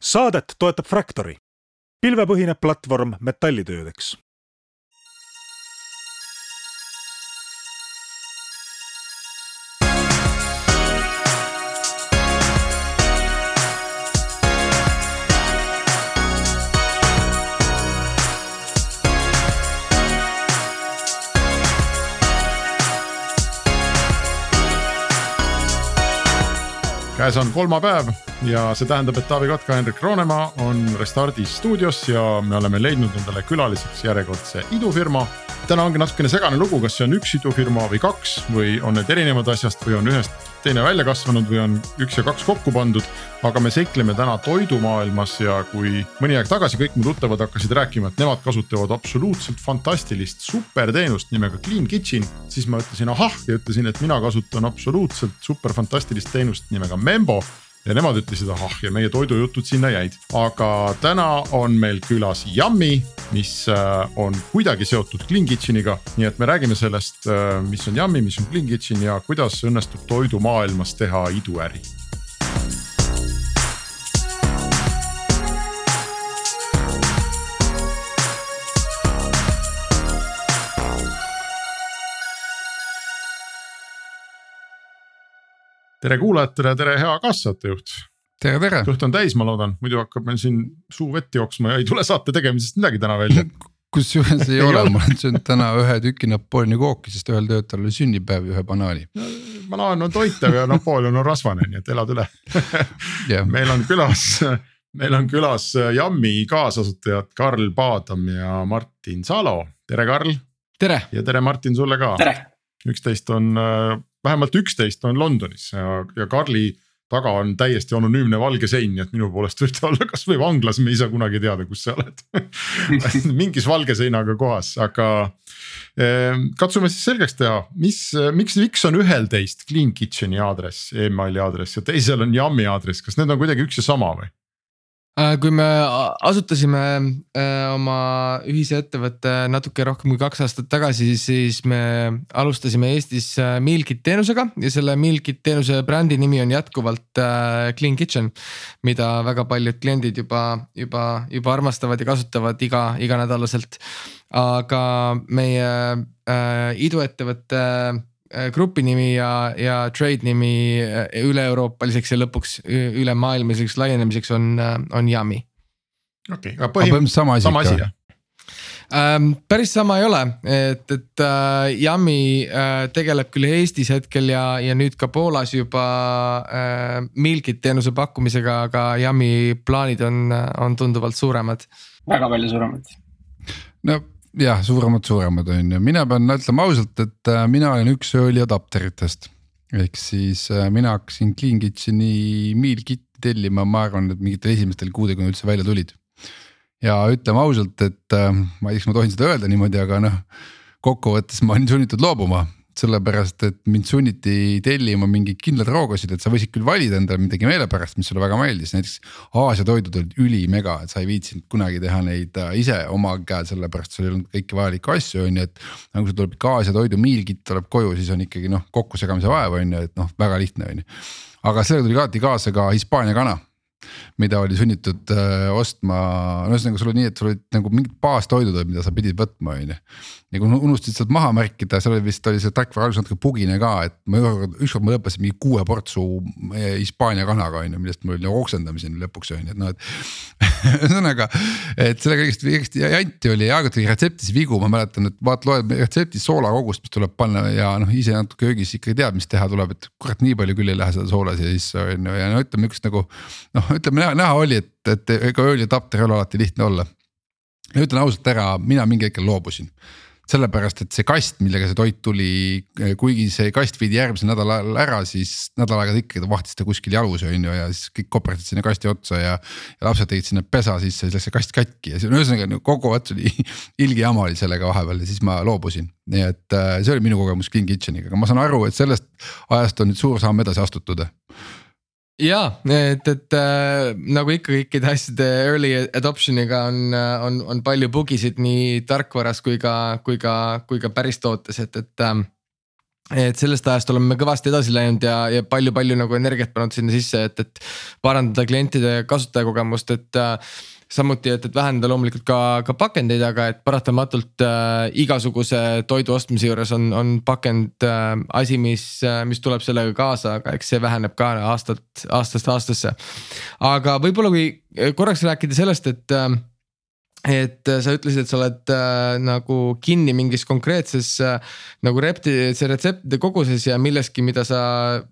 saadet toetab Fractory, pilvepõhine platvorm metallitöödeks. Käes on kolmapäev ja see tähendab, et Taavi Kotka, Hendrik Roonemaa on Restardi stuudios ja me oleme leidnud endale külaliseks järjekordse idufirma. täna ongi natukene segane lugu, kas see on üks idufirma või kaks või on need erinevad asjast või on ühest teine välja kasvanud või on üks ja kaks kokku pandud. aga me seikleme täna toidumaailmas ja kui mõni aeg tagasi kõik mu tuttavad hakkasid rääkima, et nemad kasutavad absoluutselt fantastilist superteenust nimega Clean Kitchen. siis ma ütlesin ahah ja ütlesin, et mina kasutan absoluutselt super fantastilist teenust nimega Membo ja nemad ütlesid ahah ja meie toidujutud sinna jäid. aga täna on meil külas Yummy, mis äh, on kuidagi seotud Clean Kitcheniga. nii et me räägime sellest, äh, mis on Yummy, mis on Clean Kitchen ja kuidas õnnestub toidumaailmas teha iduäri tere kuulajatele, tere hea kaassaatejuht. tere, tere. kõht on täis, ma loodan, muidu hakkab meil siin suu vett jooksma ja ei tule saate tegemisest midagi täna välja kusjuures ei ole, ma olen söönud täna ühe tüki Napoleoni kooki, sest ühel töötajal oli sünnipäev ja ühe banaani no,. banaan on toitev ja Napoleon on rasvane, nii et elad üle meil on külas, meil on külas Jammi kaasasutajad Karl Paadam ja Martin Salo, tere Karl. tere. ja tere Martin sulle ka. üksteist on vähemalt üksteist on Londonis ja, ja Karli taga on täiesti anonüümne valge sein, nii et minu poolest võite olla kasvõi vanglas, me ei saa kunagi teada, kus sa oled mingis valge seinaga kohas, aga eh, katsume siis selgeks teha, mis, miks, miks on ühel teist Clean Kitcheni aadress e, emaili aadress ja teisel on Yummy aadress, kas need on kuidagi üks ja sama või? Äh, kui me asutasime äh, oma ühise ettevõtte natuke rohkem kui kaks aastat tagasi, siis me alustasime Eestis äh, Mealkit teenusega ja selle Mealkit teenuse brändi nimi on jätkuvalt Clean Kitchen. mida väga paljud kliendid juba, juba, juba armastavad ja kasutavad iga, iganädalaselt. aga meie äh, iduettevõtte Äh, grupi nimi ja, ja trade nimi äh, üle-euroopaliseks ja lõpuks ülemaailmaliseks laienemiseks on, äh, on Yummy. okei okay,, aga põhimõtteliselt sama asi, sama asi jah? Ähm, päris sama ei ole, et, et äh, Yummy äh, tegeleb küll Eestis hetkel ja, ja nüüd ka Poolas juba äh, Milkit teenuse pakkumisega, aga Yummy plaanid on, on tunduvalt suuremad. väga palju suuremad. no jah, suuremad, suuremad on ju, mina pean ütlema ausalt, et äh, mina olen üks early adapteritest. ehk siis äh, mina hakkasin Clean Kitcheni meal kit'i tellima, ma arvan, et mingitel esimestel kuudel, kui nad üldse välja tulid. ja ütleme ausalt, et äh, ma ei tea, kas ma tohin seda öelda niimoodi, aga noh kokkuvõttes ma olin sunnitud loobuma sellepärast et mind sunniti tellima mingeid kindlaid roogasid, et sa võisid küll valida endale midagi meelepärast, mis sulle väga meeldis, näiteks Aasia toidud olid ülimega, et sa ei viitsinud kunagi teha neid äh, ise oma käel, sellepärast sul ei olnud kõiki vajalikke asju, on ju, et. nagu sul tuleb ikka Aasia toidu miilkit tuleb koju, siis on ikkagi noh kokkusegamise vaev on ju, et noh, väga lihtne on ju. aga sellega tuli alati kaasa ka Hispaania kana mida oli sunnitud äh, ostma, no ühesõnaga sul oli nii, et sul olid nagu mingid baastoidud, mida sa pidid võtma, on ju. ja kui unustasid sealt maha märkida, seal oli vist oli see tarkvara alguses natuke bugine ka, et ma ükskord, ükskord ma lõpetasin mingi kuue portsu Hispaania kanaga on ju, millest mul oli nagu oksendamiseni lõpuks on ju, et noh, et ühesõnaga, et sellega kõigest janti oli ja aeg-ajalt oli retseptis vigu, ma mäletan, et vaat loed retseptis soolakogust, mis tuleb panna ja noh, ise natuke köögis ikkagi tead, mis teha tuleb, et kurat, nii palju küll ei lähe seda soola sisse on ju ja no ütleme niukest nagu noh, ütleme näha, näha oli, et, et ega early adapter ei ole alati lihtne olla. ja ütlen ausalt ära, mina mingi hetkel loobusin sellepärast, et see kast, millega see toit tuli, kuigi see kast viidi järgmisel nädalal ära, siis nädal aega ta ikkagi vahtis ta kuskil jalus on ju ja siis kõik koperdasid sinna kasti otsa ja. ja lapsed tegid sinna pesa sisse, siis läks see kast katki ja see on ühesõnaga kogu ots oli ilge jama oli sellega vahepeal ja siis ma loobusin. nii et äh, see oli minu kogemus Clean Kitcheniga, aga ma saan aru, et sellest ajast on nüüd suur samm edasi astutud ja et, et äh, nagu ikka kõikide asjade early adoption'iga on, äh, on, on palju bugisid nii tarkvaras kui ka, kui ka, kui ka päris tootes, et, et äh,. et sellest ajast oleme kõvasti edasi läinud ja, ja palju-palju nagu energiat pannud sinna sisse, et, et parandada klientide kasutajakogemust, et äh, samuti, et, et vähendada loomulikult ka, ka pakendeid, aga et paratamatult äh, igasuguse toidu ostmise juures on, on pakend äh, asi, mis äh,, mis tuleb sellega kaasa, aga eks see väheneb ka aastat, aastast aastasse. aga võib-olla kui korraks rääkida sellest, et äh, et sa ütlesid, et sa oled äh, nagu kinni mingis konkreetses äh, nagu repti, see retseptide koguses ja milleski, mida sa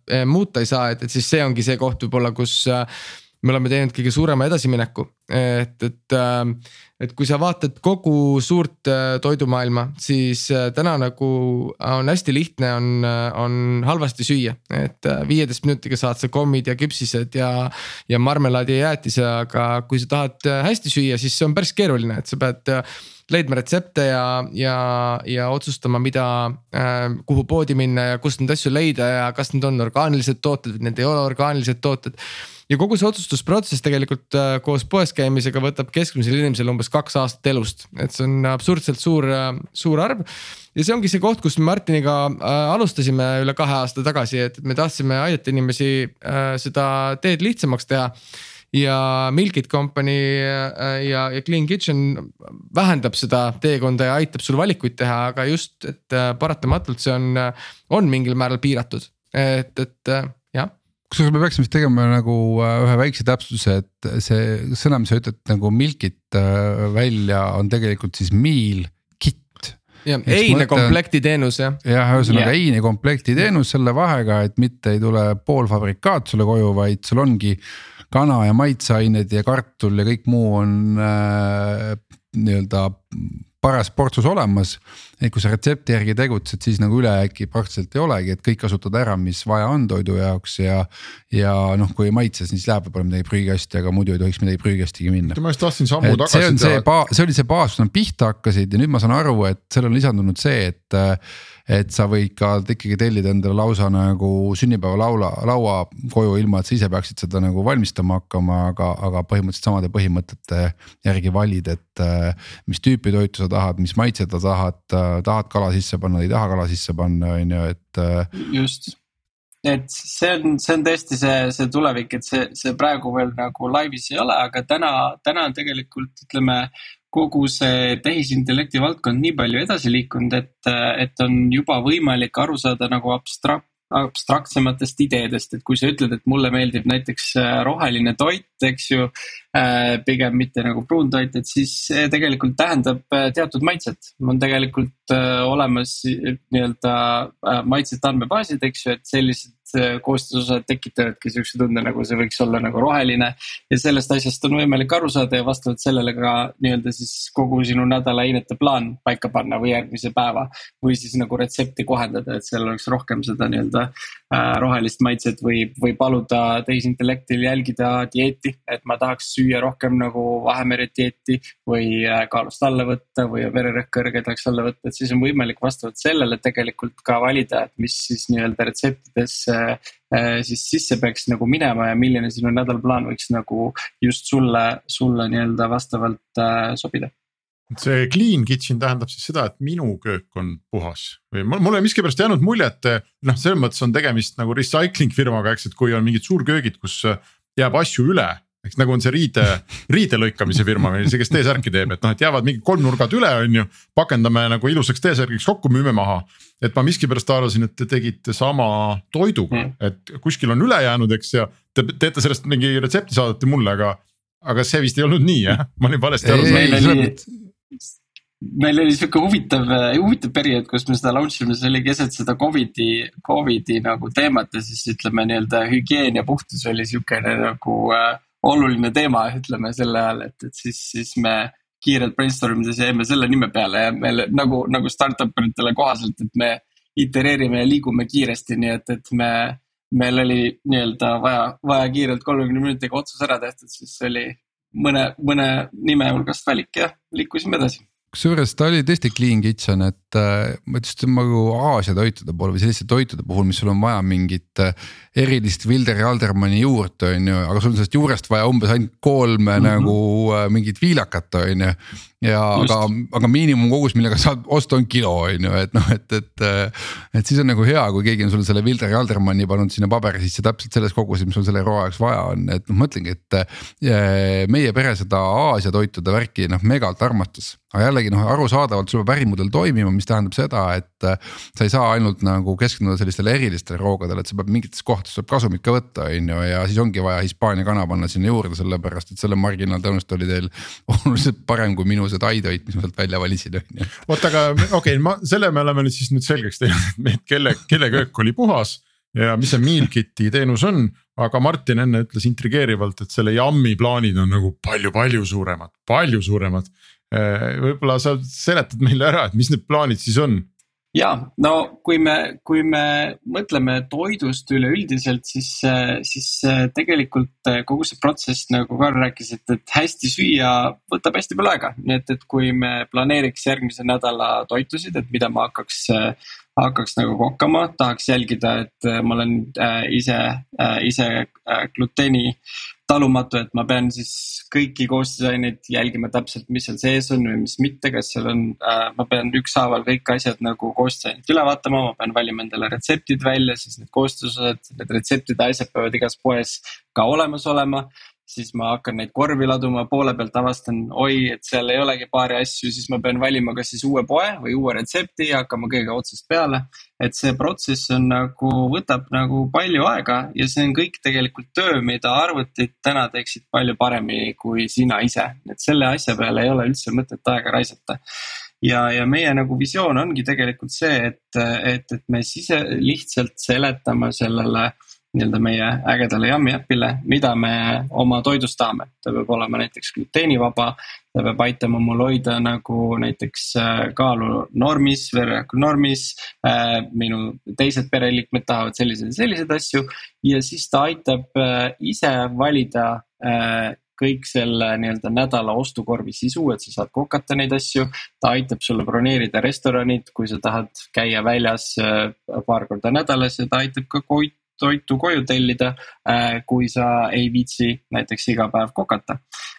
äh, muuta ei saa, et, et siis see ongi see koht võib-olla, kus äh, me oleme teinud kõige suurema edasimineku, et, et, ähm, et kui sa vaatad kogu suurt äh, toidumaailma, siis äh, täna nagu on hästi lihtne, on, äh, on halvasti süüa. et viieteist minutiga saad sa kommid ja küpsised ja, ja marmelaadi ja jäätise, aga kui sa tahad hästi süüa, siis see on päris keeruline, et sa pead leidma retsepte ja, ja, ja otsustama, mida kuhu poodi minna ja kust neid asju leida ja kas need on orgaanilised tooted või need ei ole orgaanilised tooted ja kogu see otsustusprotsess tegelikult äh, koos poes käimisega võtab keskmisel inimesel umbes kaks aastat elust, et see on absurdselt suur, äh, suur arv. ja see ongi see koht, kus me Martiniga äh, alustasime üle kahe aasta tagasi, et me tahtsime aidata inimesi seda teed lihtsamaks teha. Ja Milkit Company ja, ja Clean Kitchen vähendab seda teekonda ja aitab sul valikuid teha, aga just, et paratamatult see on, on mingil määral piiratud, et, et kusjuures me peaksime vist tegema nagu äh, ühe väikse täpsustuse, et see sõna, mis sa ütled nagu milkit äh, välja, on tegelikult siis meal kit. jah, eine komplekti teenus jah. jah, ühesõnaga yeah. eine komplekti teenus selle vahega, et mitte ei tule poolfabrikaat sulle koju, vaid sul ongi kana ja maitseained ja kartul ja kõik muu on äh, nii-öelda paras portsus olemas. Et kui sa retsepti järgi tegutsed, siis nagu ülejääki praktiliselt ei olegi, et kõik kasutad ära, mis vaja on toidu jaoks ja. ja noh, kui ei maitse, siis läheb võib-olla midagi prügikasti, aga muidu ei tohiks midagi prügikastigi minna. ma just tahtsin sammu et tagasi teha. see, see oli see baas, kus nad pihta hakkasid ja nüüd ma saan aru, et sellele on lisandunud see, et et sa võid ka ikkagi tellida endale lausa nagu sünnipäevalaula, laua koju, ilma et sa ise peaksid seda nagu valmistama hakkama, aga, aga põhimõtteliselt samade põhimõtete järgi valid, et. mis tüüpi toitu sa tahad, mis maitset sa tahad, tahad kala sisse panna, ei taha kala sisse panna, on ju, et. just et see on, see on tõesti see, see tulevik, et see, see praegu veel nagu laivis ei ole, aga täna, täna tegelikult ütleme kogu see tehisintellekti valdkond nii palju edasi liikunud, et, et on juba võimalik aru saada nagu abstrakt, abstraktsematest ideedest, et kui sa ütled, et mulle meeldib näiteks äh, roheline toit, eks ju. Äh, pigem mitte nagu pruun toit, et siis see tegelikult tähendab äh, teatud maitset. on tegelikult olemas nii-öelda maitsete andmebaasid, eks ju, et sellised Äh, koostisosad tekitavadki siukse tunde, nagu see võiks olla nagu roheline. ja sellest asjast on võimalik aru saada ja vastavalt sellele ka nii-öelda siis kogu sinu nädala ainete plaan paika panna või järgmise päeva. või siis nagu retsepti kohendada, et seal oleks rohkem seda nii-öelda äh, rohelist maitset või, või paluda tehisintellektil jälgida dieeti. et ma tahaks süüa rohkem nagu Vahemere dieeti või äh, kaalust alla võtta või vererõhk kõrge tahaks alla võtta, et siis on võimalik vastavalt sellele tegelikult ka valida, et mis siis nii-öelda retseptides Äh, siis sisse peaks nagu minema ja milline sinu nädalaplaan võiks nagu just sulle, sulle nii-öelda vastavalt äh, sobida? See clean kitchen tähendab siis seda, et minu köök on puhas. Või mul on miskipärast jäänud mulje, et noh, selles mõttes on tegemist nagu recycling firmaga, eks, et kui on mingid suurköögid, kus jääb asju üle eks nagu on see riide, riide lõikamise firma või see, kes T-särki teeb, et noh, et jäävad mingid kolmnurgad üle, on ju. pakendame nagu ilusaks T-särgiks kokku, müüme maha. et ma miskipärast arvasin, et te tegite sama toiduga mm., et kuskil on üle jäänud, eks ja te teete sellest mingi retsepti, saadate mulle, aga. aga see vist ei olnud nii jah, ma olin valesti aru saanud meil oli sihuke huvitav, huvitav periood, kus me seda launch ime, see oli keset seda Covidi, Covidi nagu teemat ja siis ütleme nii-öelda hügieen ja puhtus oli sihukene nagu äh, oluline teema, ütleme sel ajal, et, et siis, siis me kiirelt brainstorm ides jäime selle nime peale ja meil nagu, nagu startup eritele kohaselt, et me itereerime ja liigume kiiresti, nii et, et me. meil oli nii-öelda vaja, vaja kiirelt kolmekümne minutiga otsus ära tehtud, siis oli mõne, mõne nime hulgast valik ja liikusime edasi kusjuures ta oli tõesti clean kitchen, et äh, ma ütlesin nagu Aasia toitude puhul või selliste toitude puhul, mis sul on vaja mingit äh, erilist Wilder ja Aldermanni juurt, on ju, aga sul on sellest juurest vaja umbes ainult kolme mm -hmm. nagu äh, mingit viilakat, on ju ja Just. aga, aga miinimumkogus, millega saad osta, on kilo on ju, et noh, et, et. et siis on nagu hea, kui keegi on sulle selle Wilder ja Aldermanni pannud sinna paberi sisse täpselt selles koguses, mis sul selle roa jaoks vaja on, et noh, ma ütlengi, et meie pere seda Aasia toitude värki noh megalt armastas aga jällegi noh, arusaadavalt sul peab ärimudel toimima, mis tähendab seda, et äh, sa ei saa ainult nagu keskenduda sellistele erilistele roogadele, et sa pead mingites kohtades tuleb kasumit ka võtta, on ju, ja siis ongi vaja Hispaania kana panna sinna juurde, sellepärast et selle marginaal tõenäoliselt oli teil oluliselt parem kui minu see taitoit, mis ma sealt välja valisin, on ju. oota, aga okei okay,, ma selle me oleme nüüd siis nüüd selgeks teinud, et kelle, kelle köök oli puhas ja mis see meal kit'i teenus on, aga Martin enne ütles intrigeerivalt, et selle Yummi plaanid on nagu palju-palju suuremad, palju suuremad võib-olla sa seletad meile ära, et mis need plaanid siis on? ja no kui me, kui me mõtleme toidust üleüldiselt, siis, siis tegelikult kogu see protsess, nagu Karl rääkis, et, et hästi süüa võtab hästi palju aega. nii et, et kui me planeeriks järgmise nädala toitusid, et mida ma hakkaks, hakkaks nagu kokkama, tahaks jälgida, et ma olen äh, ise, äh, ise gluteeni talumatu, et ma pean siis kõiki koostisaineid jälgima täpselt, mis seal sees on või mis mitte, kas seal on äh,, ma pean ükshaaval kõik asjad nagu koostisainet üle vaatama, ma pean valima endale retseptid välja, siis need koostisosad, need retseptide asjad peavad igas poes ka olemas olema siis ma hakkan neid korvi laduma, poole pealt avastan, oi, et seal ei olegi paari asju, siis ma pean valima kas siis uue poe või uue retsepti ja hakkama kõigega otsast peale. et see protsess on nagu, võtab nagu palju aega ja see on kõik tegelikult töö, mida arvutid täna teeksid palju paremini kui sina ise, et selle asja peale ei ole üldse mõtet aega raisata ja, ja meie nagu visioon ongi tegelikult see, et, et, et me sise, lihtsalt seletame sellele äh, nii-öelda meie ägedale Yummy äpile, mida me oma toidust tahame. ta peab olema näiteks gluteenivaba, ta peab aitama mul hoida nagu näiteks äh, kaalu normis, vereraku normis. Äh, minu teised pereliikmed tahavad selliseid ja selliseid asju ja siis ta aitab äh, ise valida kõik selle nii-öelda nädala ostukorvi sisu, et sa saad kokata neid asju. ta aitab sulle broneerida restoranid, kui sa tahad käia väljas paar korda nädalas ja ta aitab ka toitu koju tellida, äh, kui sa ei viitsi näiteks iga päev kokata.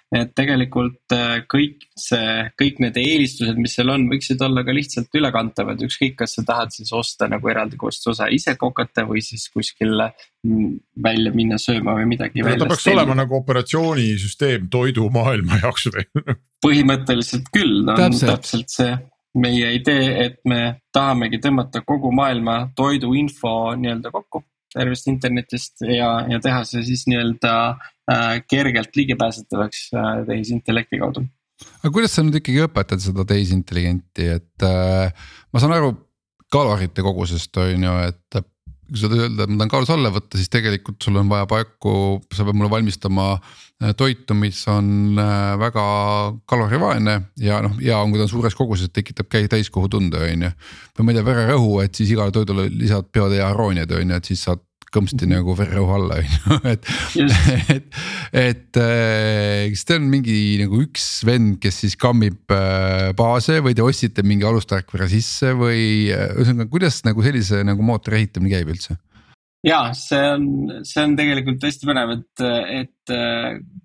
et tegelikult äh, kõik see, kõik need eelistused, mis seal on, võiksid olla ka lihtsalt ülekantavad, ükskõik, kas sa tahad siis osta nagu eraldi koostisosa ise kokata või siis kuskil mm, välja minna sööma või midagi. ta peaks tellida. olema nagu operatsioonisüsteem toidumaailma jaoks või? põhimõtteliselt küll, on täpselt, täpselt see meie idee, et me tahamegi tõmmata kogu maailma toiduinfo nii-öelda kokku tervest internetist ja, ja teha see siis nii-öelda äh, kergelt ligipääsetavaks äh, tehisintellekti kaudu. aga kuidas sa nüüd ikkagi õpetad seda tehisintelligenti, et äh, ma saan aru kalorite kogusest on ju, et kui sa öelda, et ma tahan kaalus alla võtta, siis tegelikult sul on vaja paeku, sa pead mulle valmistama äh, toitu, mis on äh, väga kalorivaene ja noh, hea on, kui ta on suures koguses, tekitab täiskohutunde, on ju. või ma ei tea, vererõhu, et siis igale toidule lisad biodearooniad on ju, et siis saad kõmpsti mhm. nagu vererõhu alla on ju, et, et, et äh, kas teil on mingi nagu üks vend, kes siis kammib baase või te ostsite mingi alustarkvara sisse või ühesõnaga, kuidas nagu sellise nagu mootori ehitamine käib üldse? ja see on, see on tegelikult hästi põnev, et, et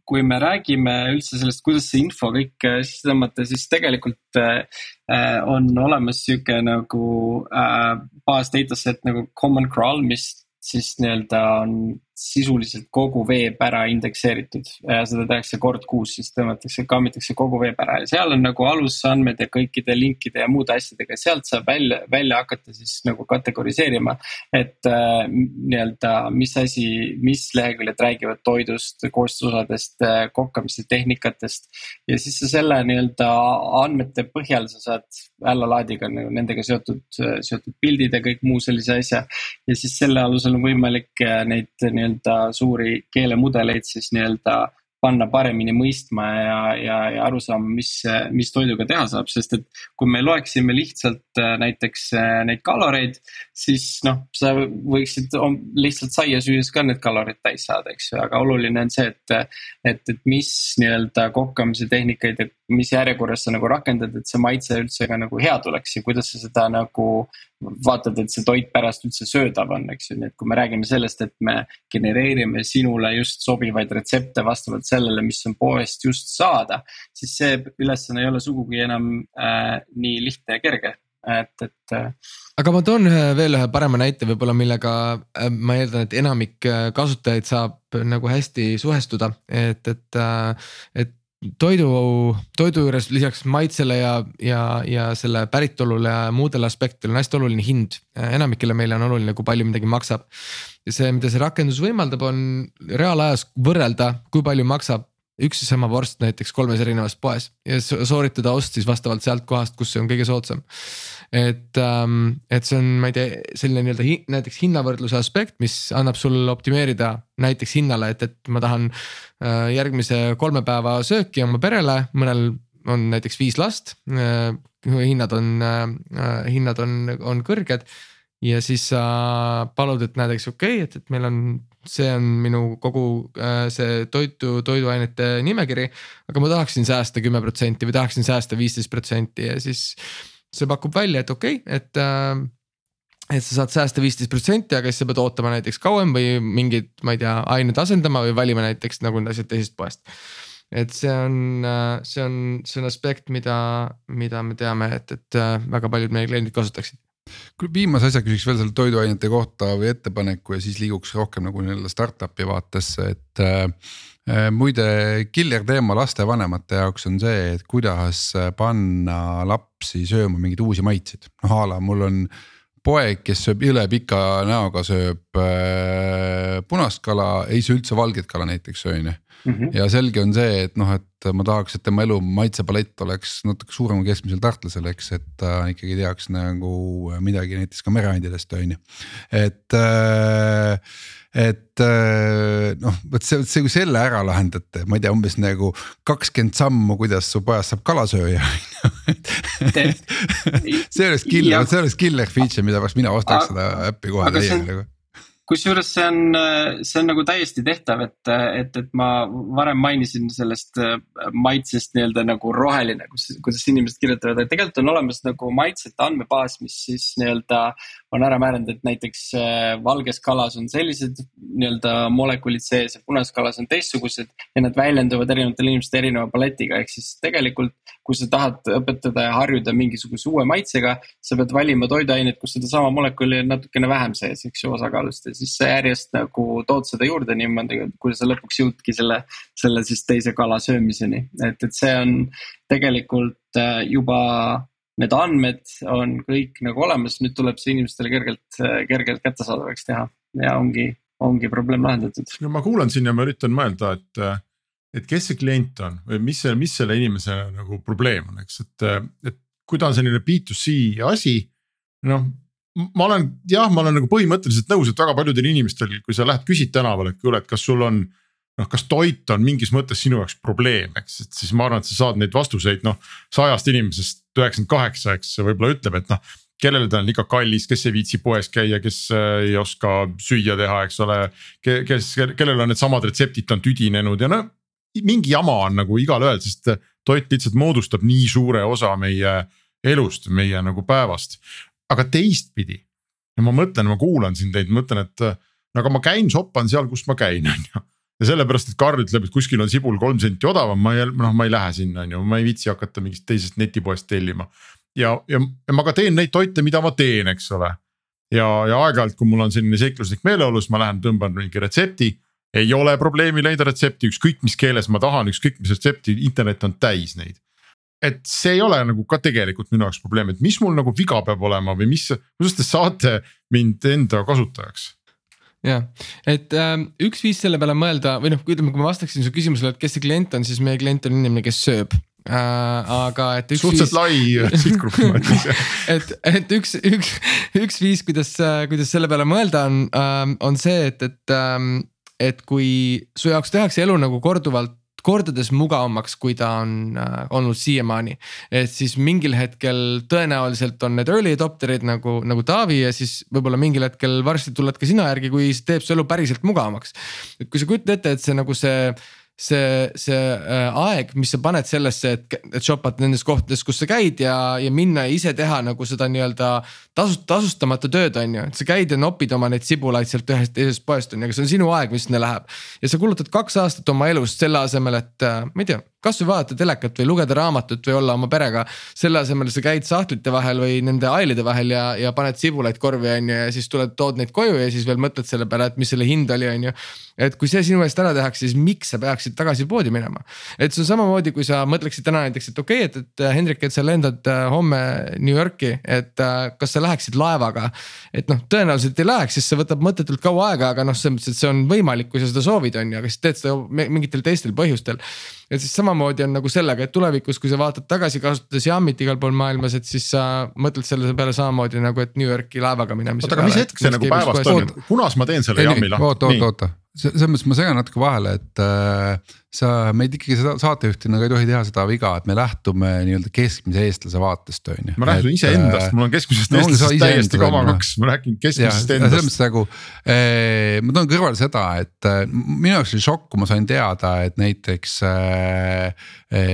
kui me räägime üldse sellest, kuidas see info kõik sisse tõmmata, siis tegelikult on olemas sihuke nagu äh, baas dataset nagu common crawl, mis siis nii-öelda on sisuliselt kogu veeb ära indekseeritud seda tehakse kord kuus, siis tõmmatakse, kammitakse kogu veeb ära ja seal on nagu alusandmed ja kõikide linkide ja muude asjadega, sealt saab välja, välja hakata siis nagu kategoriseerima. et äh, nii-öelda, mis asi, mis leheküljed räägivad toidust, koostisosadest äh,, kokkamise tehnikatest. ja siis sa selle nii-öelda andmete põhjal sa saad allalaadiga nagu nendega seotud, seotud pildid ja kõik muu sellise asja. ja siis selle alusel on võimalik äh, neid nii-öelda suuri keelemudeleid siis nii-öelda panna paremini mõistma ja, ja, ja aru saama, mis, mis toiduga teha saab, sest et kui me loeksime lihtsalt äh, näiteks äh, neid kaloreid, siis noh, sa võiksid lihtsalt saia süües ka need kalorid täis saada, eks ju, aga oluline on see, et, et, et mis nii-öelda kokkamise tehnikaid ja mis järjekorras sa nagu rakendad, et see maitse üldse ka nagu hea tuleks ja kuidas sa seda nagu vaatad, et see toit pärast üldse söödav on, eks ju, nii et kui me räägime sellest, et me genereerime sinule just sobivaid retsepte vastavalt sellele, mis on poest just saada. siis see ülesanne ei ole sugugi enam äh, nii lihtne ja kerge, et, et. Äh, aga ma toon ühe veel ühe parema näite võib-olla, millega äh, ma eeldan, et enamik äh, kasutajaid saab nagu hästi suhestuda, et, et, et toidu, toidu juures lisaks maitsele ja, ja, ja selle päritolule ja muudele aspektidele on hästi oluline hind. enamikele meile on oluline, kui palju midagi maksab. ja see, mida see rakendus võimaldab, on reaalajas võrrelda, kui palju maksab üks ja sama vorst näiteks kolmes erinevas poes ja sooritada ost siis vastavalt sealt kohast, kus see on kõige soodsam. et ähm,, et see on, ma ei tea, selline nii-öelda näiteks hinnavõrdluse aspekt, mis annab sul optimeerida näiteks hinnale, et, et ma tahan äh, järgmise kolme päeva sööki oma perele, mõnel on näiteks viis last äh,. hinnad on äh,, hinnad on, on kõrged ja siis sa palud, et näiteks okei okay,, et, et meil on see on minu kogu äh, see toitu, toiduainete nimekiri. aga ma tahaksin säästa kümme protsenti või tahaksin säästa viisteist protsenti ja siis see pakub välja, et okei okay,, et äh, et sa saad säästa viisteist protsenti, aga siis sa pead ootama näiteks kauem või mingid, ma ei tea, ained asendama või valima näiteks nagu need asjad teisest poest. et see on, äh, see on, see on aspekt, mida, mida me teame, et, et väga paljud meie kliendid kasutaksid viimase asja küsiks veel selle toiduainete kohta või ettepaneku ja siis liiguks rohkem nagu nii-öelda startup'i vaatesse, et äh, muide, killer teema lastevanemate jaoks on see, et kuidas panna lapsi sööma mingeid uusi maitseid, noh a la mul on poeg, kes sööb jõle pika näoga, sööb äh, punast kala, ei söö üldse valget kala näiteks on ju mm. -hmm. ja selge on see, et noh, et ma tahaks, et tema elu maitsepalett oleks natuke suurem kui keskmisel tartlasel, eks, et ta ikkagi teaks nagu midagi näiteks ka mereandidest on ju, et äh, et äh, noh, vot see, see, kui selle ära lahendate, ma ei tea, umbes nagu kakskümmend sammu, kuidas su pojast saab kalasööja see oleks killer, see oleks killer feature, mida pärast mina ostaks seda äppi kohe täiega nagu kusjuures see on, see on nagu täiesti tehtav, et, et, et ma varem mainisin sellest äh, maitsest nii-öelda nagu roheline, kus, kuidas inimesed kirjutavad, et tegelikult on olemas nagu maitsete andmebaas, mis siis nii-öelda on ära määranud, et näiteks äh, valges kalas on sellised nii-öelda molekulid sees ja punases kalas on teistsugused. ja nad väljenduvad erinevatel inimestel erineva paletiga, ehk siis tegelikult kui sa tahad õpetada ja harjuda mingisuguse uue maitsega, sa pead valima toiduaineid, kus sedasama molekuli on natukene vähem sees, eks ju, osakaalust ja siis sa järjest nagu tood seda juurde niimoodi, kuni sa lõpuks jõudki selle, selle siis teise kala söömiseni, et, et see on tegelikult äh, juba need andmed on kõik nagu olemas, nüüd tuleb see inimestele kergelt, kergelt kättesaadavaks teha ja ongi, ongi probleem lahendatud. no ma kuulan siin ja ma üritan mõelda, et et kes see klient on või mis see, mis selle inimese nagu probleem on, eks, et, et kui ta on selline B2C asi. noh, ma olen jah, ma olen nagu põhimõtteliselt nõus, et väga paljudel inimestel, kui sa lähed küsid tänaval, et kuule, et kas sul on. Noh, kas toit on mingis mõttes sinu jaoks probleem, eks, et siis ma arvan, et sa saad neid vastuseid noh sajast inimesest üheksakümmend kaheksa, eks võib-olla ütleb, et noh kellele ta on liiga kallis, kes ei viitsi poes käia, kes äh, ei oska süüa teha, eks ole. kes, kellel on needsamad retseptid, ta on tüdinenud ja no mingi jama on nagu igalühel, sest toit lihtsalt moodustab nii suure osa meie elust, meie nagu päevast. aga teistpidi, ma mõtlen, ma kuulan siin teid, mõtlen, et no aga ma käin, shoppan seal, kus ma käin, on ju ja sellepärast, et Karl ütleb, et kuskil on sibul kolm senti odavam, ma ei, noh, ma ei lähe sinna, on ju, ma ei viitsi hakata mingist teisest netipoest tellima. ja, ja, ja ma ka teen neid toite, mida ma teen, eks ole. ja, ja aeg-ajalt, kui mul on selline seikluslik meeleolu, siis ma lähen tõmban mingi retsepti ei ole probleemi leida retsepti, ükskõik mis keeles ma tahan, ükskõik mis retsepti, internet on täis neid. et see ei ole nagu ka tegelikult minu jaoks probleem, et mis mul nagu viga peab olema või mis, kuidas te saate mind enda kasutajaks? Jah, et äh, üks viis selle peale mõelda või noh, ütleme, kui ma vastaksin su küsimusele, et kes see klient on, siis meie klient on inimene, kes sööb äh,. aga et üks. suhteliselt viis... lai sihtgrupp ma ütleks et, et üks, üks, üks viis, kuidas, kuidas selle peale mõelda on äh,, on see, et, et ähm, et kui su jaoks tehakse elu nagu korduvalt kordades mugavamaks, kui ta on äh, olnud siiamaani. et siis mingil hetkel tõenäoliselt on need early adopter'id nagu, nagu Taavi ja siis võib-olla mingil hetkel varsti tuled ka sina järgi, kui see teeb su elu päriselt mugavamaks. et kui sa kujutad ette, et see nagu see see, see äh, aeg, mis sa paned sellesse, et, et shop'ad nendes kohtades, kus sa käid ja, ja minna ja ise teha nagu seda nii-öelda tasust-, tasustamata tööd, on ju. et sa käid ja nopid oma neid sibulaid sealt ühest teisest poest on ju, aga see on sinu aeg, mis sinna läheb. ja sa kulutad kaks aastat oma elust selle asemel, et äh, ma ei tea kasvõi vaadata telekat või lugeda raamatut või olla oma perega. selle asemel sa käid sahtlite vahel või nende ailide vahel ja, ja paned sibulaid korvi, on ju, ja siis tuled, tood neid koju ja siis veel mõtled selle peale, et mis selle hind oli, on ju. et kui see sinu eest ära tehakse, siis miks sa peaksid tagasi poodi minema? et see on samamoodi, kui sa mõtleksid täna näiteks, et okei okay,, et, et Hendrik, et sa lendad äh, homme New Yorki, et äh, kas sa läheksid laevaga. et noh, tõenäoliselt ei läheks, sest see võtab mõttetult kaua aega, aga noh, selles mõttes, et see on võimalik, kui sa seda soovid, on ju, aga siis teed seda mingitel teistel põhjustel et siis samamoodi on nagu sellega, et tulevikus, kui sa vaatad tagasi, kasutades Yamit igal pool maailmas, et siis sa mõtled selle peale samamoodi nagu, et New Yorki laevaga minemise oota, aga mis hetk see nagu päevast toimub, kunas ma teen selle Yami lahti? oota, oota, oota, selles mõttes ma segan natuke vahele, et äh, sa, meid ikkagi seda saatejuhtina ka ei tohi teha seda viga, et me lähtume nii-öelda keskmise eestlase vaatest, on ju. ma lähtun iseendast, äh, mul on keskmisest no, eestlasest täiesti koma kaks, ma räägin keskmisest endast. selles mõttes nagu eh,, ma toon kõrvale seda, et eh, minu jaoks oli šokk, kui ma sain teada, et näiteks eh,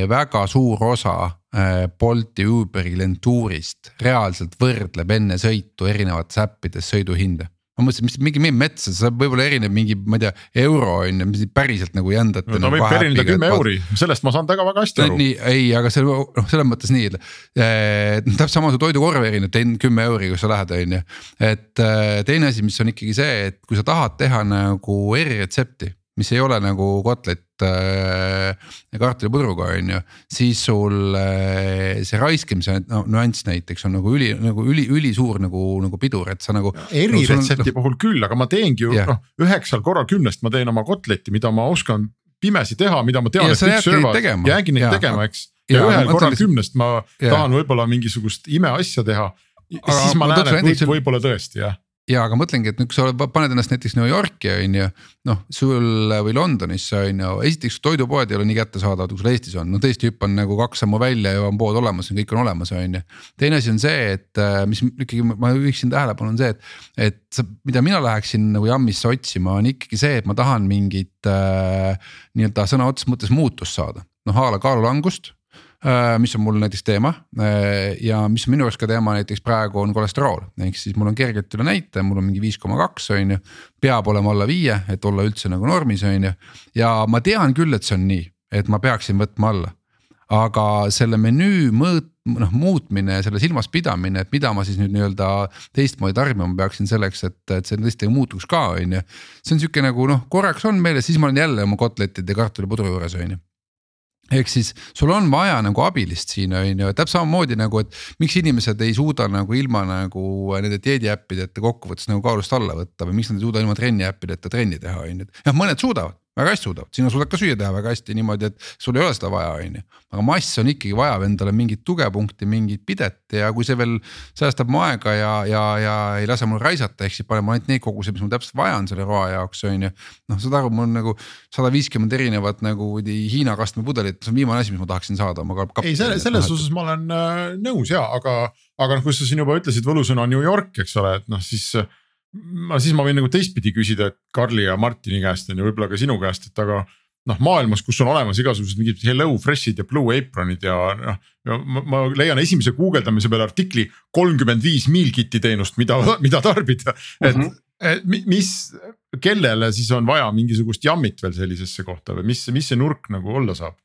väga suur osa Bolti, Uberi lentuurist reaalselt võrdleb enne sõitu erinevates äppides sõiduhinde ma mõtlesin, mis mingi, mingi metsa, see võib-olla erineb mingi, ma ei tea, euro on ju, mis päriselt nagu jändate. no ta nagu võib erineda kümme euri, sellest ma saan väga, väga hästi aru. nii, ei, aga see noh, selles mõttes nii, et täpselt sama see toidukorv erineb kümme euri, kus sa lähed, on ju. et äh, teine asi, mis on ikkagi see, et kui sa tahad teha nagu eriretsepti mis ei ole nagu kotlet äh, kartulipudruga, on ju. siis sul äh, see raiskamise no, nüanss näiteks on nagu üli, nagu üli, ülisuur nagu, nagu pidur, et sa nagu. eriretsepti no, puhul küll, aga ma teengi ju yeah. noh, üheksal korral kümnest ma teen oma kotletti, mida ma oskan pimesi teha, mida ma tean, et kõik söövad, jäägi neid tegema, eks. ja ühel korral kümnest ma ja. tahan võib-olla mingisugust imeasja teha. siis ma näen, et võib-olla tõesti jah ja aga mõtlengi, et nüüd, kui sa paned ennast näiteks New Yorki on ju, noh sul või Londonisse on ju, esiteks toidupoed ei ole nii kättesaadavad, kui sul Eestis on, no tõesti hüppan nagu kaks sammu välja ja on pood olemas, kõik on olemas, on ju. teine asi on see, et äh, mis ikkagi ma juhiksin tähelepanu, on see, et, et mida mina läheksin nagu Jammisse otsima, on ikkagi see, et ma tahan mingit äh, nii-öelda sõna otseses mõttes muutust saada, noh a la kaalulangust Äh, mis on mul näiteks teema. Äh, ja mis on minu jaoks ka teema näiteks praegu on kolesterool, ehk siis mul on kergelt üle näite, mul on mingi viis koma kaks on ju. peab olema alla viie, et olla üldse nagu normis, on ju, ja ma tean küll, et see on nii, et ma peaksin võtma alla. Aga selle menüü mõõt-, noh muutmine ja selle silmas pidamine, et mida ma siis nüüd nii-öelda teistmoodi tarbima peaksin selleks, et, et see tõesti muutuks ka, on ju. see on sihuke nagu noh, korraks on meeles, siis ma olen jälle oma kotletide kartulipudru juures, on ju ehk siis sul on vaja nagu abilist siin on ju, täpselt samamoodi nagu, et miks inimesed ei suuda nagu ilma nagu nende dieediäppideta kokkuvõttes nagu kaalust alla võtta või miks nad ei suuda ilma trenni äppideta trenni teha, on ju, et jah, mõned suudavad väga hästi suudavad, sina suudad ka süüa teha väga hästi niimoodi, et sul ei ole seda vaja, on ju. aga mass on ikkagi vajab endale mingit tugepunkti, mingit pidet ja kui see veel säästab mu aega ja, ja, ja ei lase mul raisata, ehk siis paneb ainult neid koguseid, mis mul täpselt vaja on selle roa jaoks, on ju. noh, saad aru, mul on nagu sada viiskümmend erinevat nagu Hiina kastmepudelit, see on viimane asi, mis ma tahaksin saada oma kap-. ei, selle, selles osas ma olen äh, nõus ja, aga, aga noh, kui sa siin juba ütlesid võlusõna New York, eks ole, et noh, siis ma siis ma võin nagu teistpidi küsida, et Karli ja Martini käest on ju, võib-olla ka sinu käest, et aga noh, maailmas, kus on olemas igasugused mingid Hello Fresh'id ja Blue Apronid ja noh. ma, ma leian esimese guugeldamise peale artikli kolmkümmend viis meal kit'i teenust, mida, mida tarbida, et mm. -hmm. Et mis, kellele siis on vaja mingisugust jammit veel sellisesse kohta või mis, mis see nurk nagu olla saab?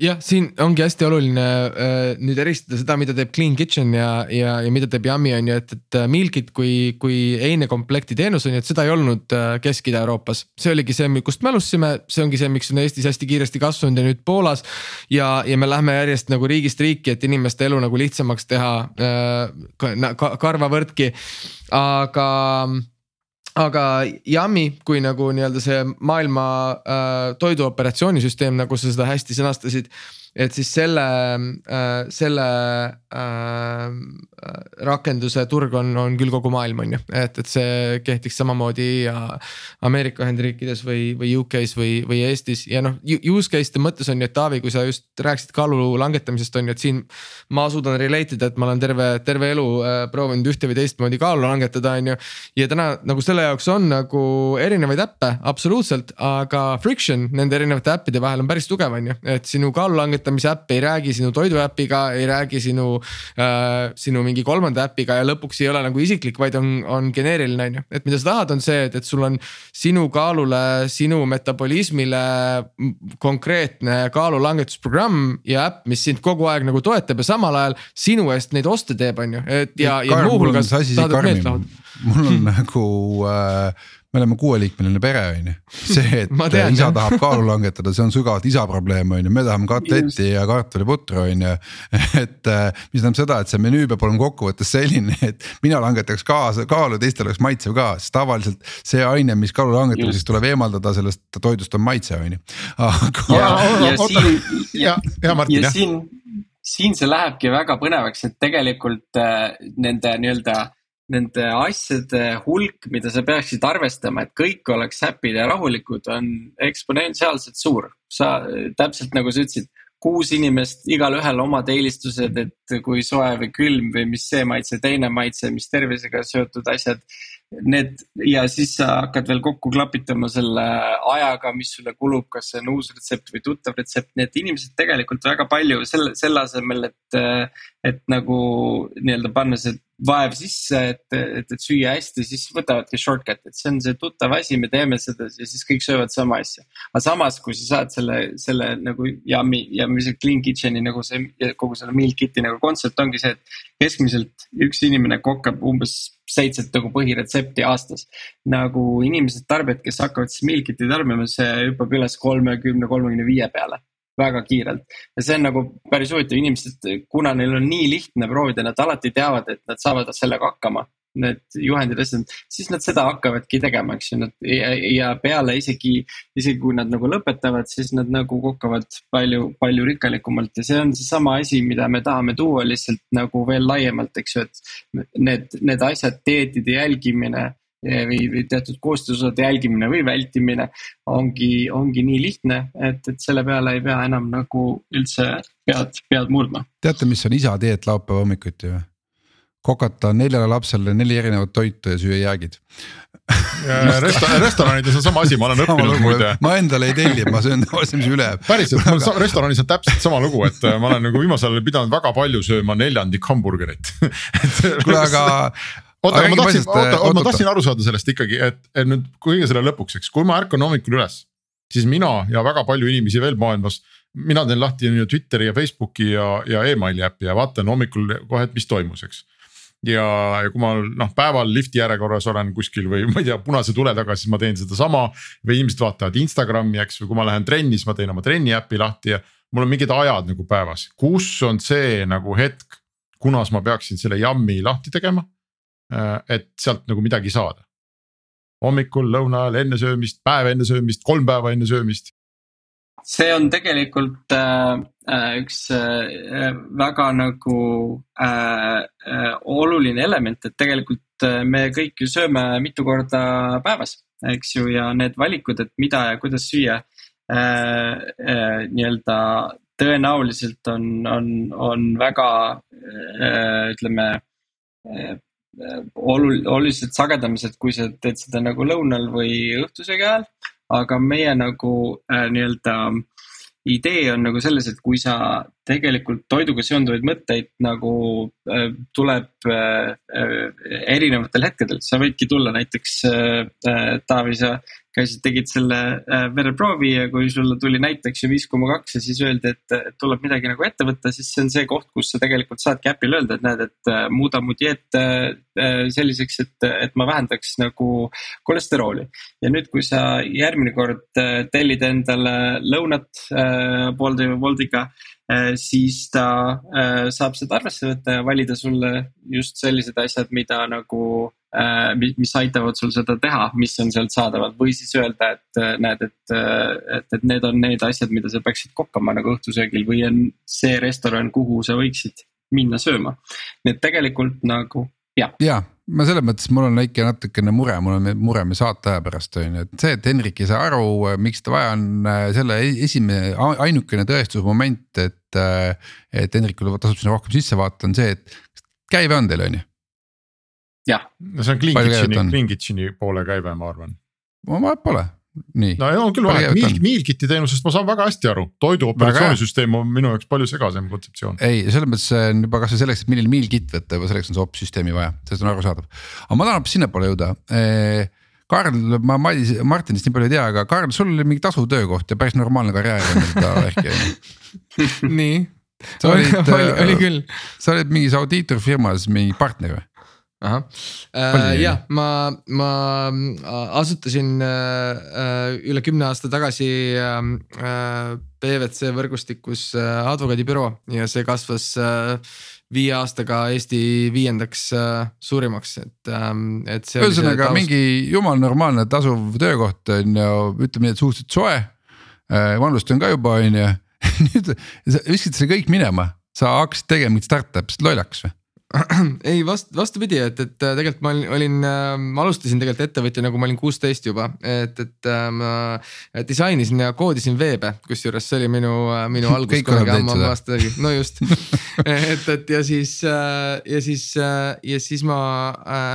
Jah, siin ongi hästi oluline äh, nüüd eristada seda, mida teeb Clean Kitchen ja, ja, ja mida teeb Yummy on ju, et, et äh, Mealkit kui, kui einekomplekti teenus on ju, et seda ei olnud äh, Kesk-Ida-Euroopas. see oligi see, kust me alustasime, see ongi see, miks on Eestis hästi kiiresti kasvanud ja nüüd Poolas. ja, ja me lähme järjest nagu riigist riiki, et inimeste elu nagu lihtsamaks teha äh, ka, karvavõrdki, aga aga Yummy kui nagu nii-öelda see maailma äh, toiduoperatsioonisüsteem, nagu sa seda hästi sõnastasid et siis selle äh,, selle äh, rakenduse turg on, on küll kogu maailm, on ju, et, et see kehtiks samamoodi Ameerika Ühendriikides või, või UK-s või, või Eestis ja noh, use case'ide mõttes on ju, et Taavi, kui sa just rääkisid kaalu langetamisest on ju, et siin. ma suudan relate ida, et ma olen terve, terve elu äh, proovinud ühte või teistmoodi kaalu langetada, on ju. ja täna nagu selle jaoks on nagu erinevaid äppe, absoluutselt, aga friction nende erinevate äppide vahel on päris tugev, on ju, et sinu kaalu langetamine kirjutamise äpp ei räägi sinu toiduäpiga, ei räägi sinu äh,, sinu mingi kolmanda äpiga ja lõpuks ei ole nagu isiklik, vaid on, on geneeriline, on ju. et mida sa tahad, on see, et, et sul on sinu kaalule, sinu metabolismile konkreetne kaalulangetusprogramm ja äpp, mis sind kogu aeg nagu toetab ja samal ajal sinu eest neid oste teeb, on ju, et ja, ja muuhulgas et meelt lahud mul on nagu äh, me oleme kuueliikmeline pere, on ju. see, et tean, isa tahab kaalu langetada, see on sügavalt isa probleem, on ju, me tahame kotletti ja kartuliputru, on ju. et äh, mis tähendab seda, et see menüü peab olema kokkuvõttes selline, et mina langetaks kaasa kaalu, teistel oleks maitsev ka, sest tavaliselt see aine, mis kaalu langetamiseks tuleb eemaldada sellest toidust on maitse, on ju. aga. ja, ja siin, ja, ja Martin jah. siin, siin see lähebki väga põnevaks, et tegelikult äh, nende nii-öelda nende asjade hulk, mida sa peaksid arvestama, et kõik oleks happy'd ja rahulikud, on eksponentsiaalselt suur. sa täpselt nagu sa ütlesid, kuus inimest, igalühel omad eelistused, et kui soe või külm või mis see maitse, teine maitse, mis tervisega seotud asjad need ja siis sa hakkad veel kokku klapitama selle ajaga, mis sulle kulub, kas see on uus retsept või tuttav retsept, nii et inimesed tegelikult väga palju selle, selle asemel, et. et nagu nii-öelda panna see vaev sisse, et, et, et süüa hästi, siis võtavadki shortcut, et see on see tuttav asi, me teeme seda ja siis kõik söövad sama asja. aga samas, kui sa saad selle, selle nagu yummy ja mis see clean kitchen'i nagu see kogu selle meal kit'i nagu kontsept ongi see, et keskmiselt üks inimene kokkab umbes seitset nagu põhiretsepti aastas. nagu inimesed, tarbijad, kes hakkavad siis meal kit'i tarbima, see hüppab üles kolmekümne, kolmekümne viie peale väga kiirelt ja see on nagu päris huvitav, inimesed, kuna neil on nii lihtne proovida, nad alati teavad, et nad saavad sellega hakkama need juhendid, asjad, siis nad seda hakkavadki tegema, eks ju, nad ja, ja peale isegi, isegi kui nad nagu lõpetavad, siis nad nagu kokkavad palju, palju rikkalikumalt ja see on seesama asi, mida me tahame tuua lihtsalt nagu veel laiemalt, eks ju, et. Need, need asjad, dieetide jälgimine või, või teatud koostisosade jälgimine või vältimine ongi, ongi nii lihtne, et, et selle peale ei pea enam nagu üldse pead, pead murdma. teate, mis on isa dieet laupäeva hommikuti või? kokata neljale lapsele neli erinevat toitu ja süüa jäägid Resta-, restoranides on sama asi, ma olen õppinud muide. ma endale ei telli, ma söön tavaliselt, mis üle jääb. päriselt, mul restoranis on täpselt sama lugu, et äh, ma olen nagu viimasel ajal pidanud väga palju sööma neljandik hamburgerit kuule, aga oota, ma tahtsin, oota, ma tahtsin aru saada sellest ikkagi, et, et nüüd kõige selle lõpuks, eks, kui ma ärkan hommikul üles. siis mina ja väga palju inimesi veel maailmas, mina teen lahti on ju Twitteri ja Facebooki ja, ja emaili äppi ja vaatan hommikul kohe, et mis toimus, eks ja, ja kui ma noh päeval lifti järjekorras olen kuskil või ma ei tea, punase tule taga, siis ma teen sedasama. või inimesed vaatavad Instagrami, eks, või kui ma lähen trenni, siis ma teen oma trenni äpi lahti ja mul on mingid ajad nagu päevas, kus on see nagu hetk, kunas ma peaksin selle jammi lahti tegema. Äh, et sealt nagu midagi saada. hommikul, lõuna ajal, enne söömist, päev enne söömist, kolm päeva enne söömist see on tegelikult äh, äh, üks äh, väga nagu äh, äh, oluline element, et tegelikult äh, me kõik ju sööme mitu korda päevas, eks ju, ja need valikud, et mida ja kuidas süüa äh, äh, nii-öelda tõenäoliselt on, on, on väga äh, ütleme äh, olul-, oluliselt sagedamised, kui sa teed seda nagu lõunal või õhtusöögi ajal aga meie nagu äh, nii-öelda idee on nagu selles, et kui sa tegelikult toiduga seonduvaid mõtteid nagu äh, tuleb äh, äh, erinevatel hetkedel, sa võidki tulla näiteks äh, äh Taavi, sa käisid, tegid selle äh, vereproovi ja kui sulle tuli näiteks ju viis koma kaks ja siis öeldi, et tuleb midagi nagu ette võtta, siis see on see koht, kus sa tegelikult saadki äpile öelda, et näed, et äh, muuda mu dieet äh, selliseks, et, et ma vähendaks nagu kolesterooli. ja nüüd, kui sa järgmine kord tellid endale lõunat Bolti või Boltiga siis ta saab seda arvesse võtta ja valida sulle just sellised asjad, mida nagu mis aitavad sul seda teha, mis on sealt saadaval või siis öelda, et näed, et, et, et need on need asjad, mida sa peaksid kokkama nagu õhtusöögil või on see restoran, kuhu sa võiksid minna sööma. nii et tegelikult nagu jah. ja, ma selles mõttes, mul on väike natukene mure, mul on mure me saateaja pärast on ju, et see, et Henrik ei saa aru, miks ta vaja on äh, selle e-, esimene, ainukene tõestusmoment, et. Äh, et Henrikule tasub sinna rohkem sisse vaadata, on see, et käive on teil on ju? jah. no see on Clean Kitcheni poole käive, ma arvan. ma pole nii. no on küll vahet, Meal, Mealkiti teenusest ma saan väga hästi aru, toidu operatsioonisüsteem on minu jaoks palju segasem kontseptsioon. ei, selles mõttes on juba kasvõi selleks, et milline Mealkit võtta, juba selleks on see op süsteemi vaja, sellest on arusaadav. aga ma tahan hoopis sinnapoole jõuda. Karl, ma Madis, Martinist nii palju ei tea, aga Karl, sul oli mingi tasuv töökoht ja päris normaalne karjäär on värki on ju. nii. oli, oli küll. sa olid mingis audiitorfirmas mingi partner või? Ahah äh,, jah, ma, ma äh, asutasin äh, äh, üle kümne aasta tagasi ähm, äh, PVC võrgustikus äh, advokaadibüroo ja see kasvas äh, viie aastaga Eesti viiendaks äh, suurimaks, et ähm,, et. ühesõnaga mingi jumal normaalne tasuv töökoht on ju, ütleme nii, et suhteliselt soe äh,. vanust on ka juba on ju nüüd sa viskasid selle kõik minema, sa hakkasid tegema mingit startup'i, lollakas või? ei vast-, vastupidi, et, et äh, tegelikult ma olin, äh, ma alustasin tegelikult ettevõtjana, kui ma olin kuusteist juba, et, et äh, ma disainisin ja koodisin veebe, kusjuures see oli minu, minu algus kunagi ammu aasta tagi, no just. Et, et ja siis ja siis ja siis ma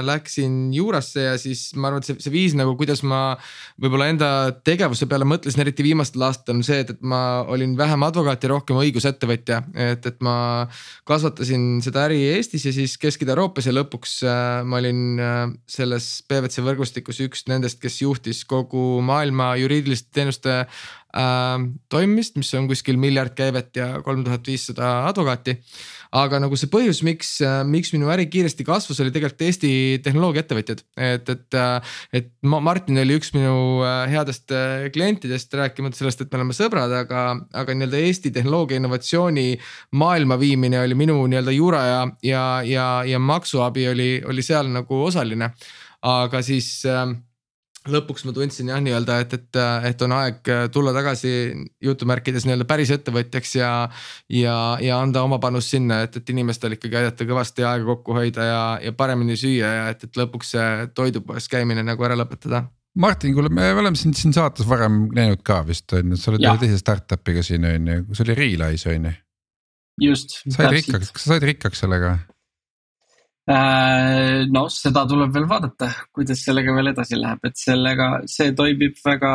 läksin juurasse ja siis ma arvan, et see, see viis nagu, kuidas ma võib-olla enda tegevuse peale mõtlesin, eriti viimastel aastatel on see, et, et ma olin vähem advokaat ja rohkem õigusettevõtja, et, et ma kasvatasin seda äri Eestis ja siis Kesk-Ida-Euroopas ja lõpuks äh, ma olin äh, selles PVC võrgustikus üks nendest, kes juhtis kogu maailma juriidiliste teenuste äh, toimimist, mis on kuskil miljard käivet ja kolm tuhat viissada advokaati aga nagu see põhjus, miks, miks minu äri kiiresti kasvas, oli tegelikult Eesti tehnoloogiaettevõtjad. et, et, et Martin oli üks minu headest klientidest, rääkimata sellest, et me oleme sõbrad, aga, aga nii-öelda Eesti tehnoloogia innovatsiooni maailma viimine oli minu nii-öelda juura ja, ja, ja, ja maksuabi oli, oli seal nagu osaline. aga siis äh, lõpuks ma tundsin jah, nii-öelda, et, et, et on aeg tulla tagasi jutumärkides nii-öelda päris ettevõtjaks ja. ja, ja anda oma panus sinna, et, et inimestel ikkagi aidata kõvasti aega kokku hoida ja, ja paremini süüa ja et, et lõpuks see toidupoes käimine nagu ära lõpetada. Martin, kuule, me oleme sind siin saates varem näinud ka vist on ju, sa oled ühe teise startup'iga siin on ju, see oli Realize on ju. just. said rikkaks, kas sa said rikkaks sellega? Äh, no seda tuleb veel vaadata, kuidas sellega veel edasi läheb, et sellega, see toimib väga,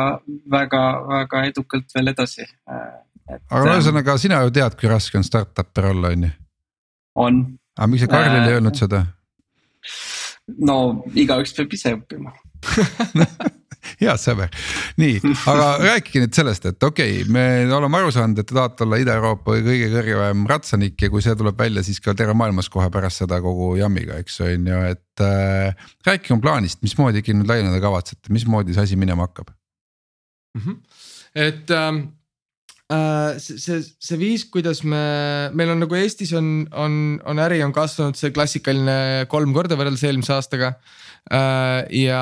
väga, väga edukalt veel edasi. Äh, aga no ühesõnaga, sina ju tead, kui raske on startup'er olla, on ju? on. aga miks sa Karlile ei öelnud seda? no igaüks peab ise õppima hea sõber, nii, aga rääkige nüüd sellest, et okei okay,, me oleme aru saanud, et te tahate olla Ida-Euroopa kõige kõrgem ratsanik ja kui see tuleb välja, siis ka terve maailmas kohe pärast seda kogu jammiga, eks on ju, et äh,. rääkige oma plaanist, mismoodi ikkagi nüüd laieneda kavatsete, mismoodi see asi minema hakkab mm? -hmm. et ähm Uh, see, see, see viis, kuidas me, meil on nagu Eestis on, on, on äri on kasvanud see klassikaline kolm korda võrreldes eelmise aastaga uh,. ja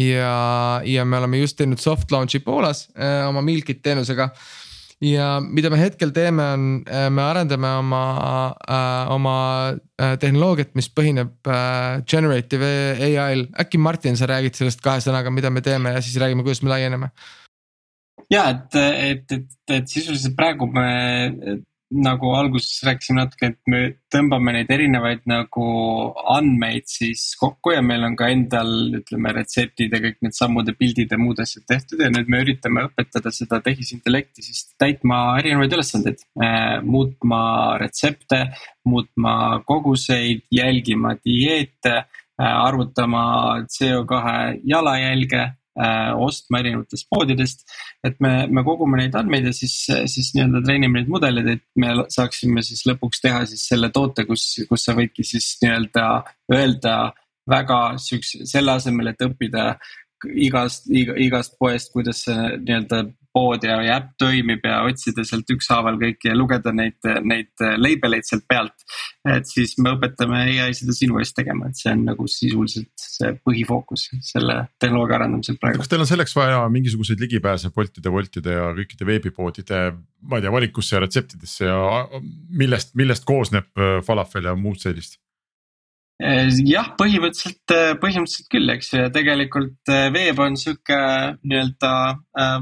ja, ja me oleme just teinud soft launch'i Poolas äh, oma Mealkit teenusega. ja mida me hetkel teeme, on, äh, me arendame oma äh,, oma äh, tehnoloogiat, mis põhineb äh, generative ai-l. äkki Martin, sa räägid sellest kahe sõnaga, mida me teeme ja siis räägime, kuidas me laieneme ja et, et, et, et sisuliselt praegu me nagu alguses rääkisime natuke, et me tõmbame neid erinevaid nagu andmeid siis kokku ja meil on ka endal, ütleme, retseptid ja kõik need sammud ja pildid ja muud asjad tehtud ja nüüd me üritame õpetada seda tehisintellekti siis täitma erinevaid ülesandeid äh,. muutma retsepte, muutma koguseid, jälgima dieete äh,, arvutama CO2 jalajälge äh, ostma erinevatest poodidest. et me, me kogume neid andmeid ja siis, siis nii-öelda treenime neid mudeleid, et me saaksime siis lõpuks teha siis selle toote, kus, kus sa võidki siis nii-öelda öelda väga siukse, selle asemel, et õppida igast, iga, igast poest, kuidas nii-öelda pood ja, ja äpp toimib ja otsida sealt ükshaaval kõiki ja lugeda neid, neid label eid sealt pealt. et siis me õpetame ai seda sinu eest tegema, et see on nagu sisuliselt see põhifookus selle tehnoloogia arendamisel praegu. kas teil on selleks vaja mingisuguseid ligipääse Boltide, Woltide ja kõikide veebipoodide, ma ei tea, valikusse ja retseptidesse ja millest, millest koosneb äh, falafel ja muud sellist? Jah, põhimõtteliselt, eh, põhimõtteliselt küll, eks ju, ja tegelikult eh, veeb on sihuke nii-öelda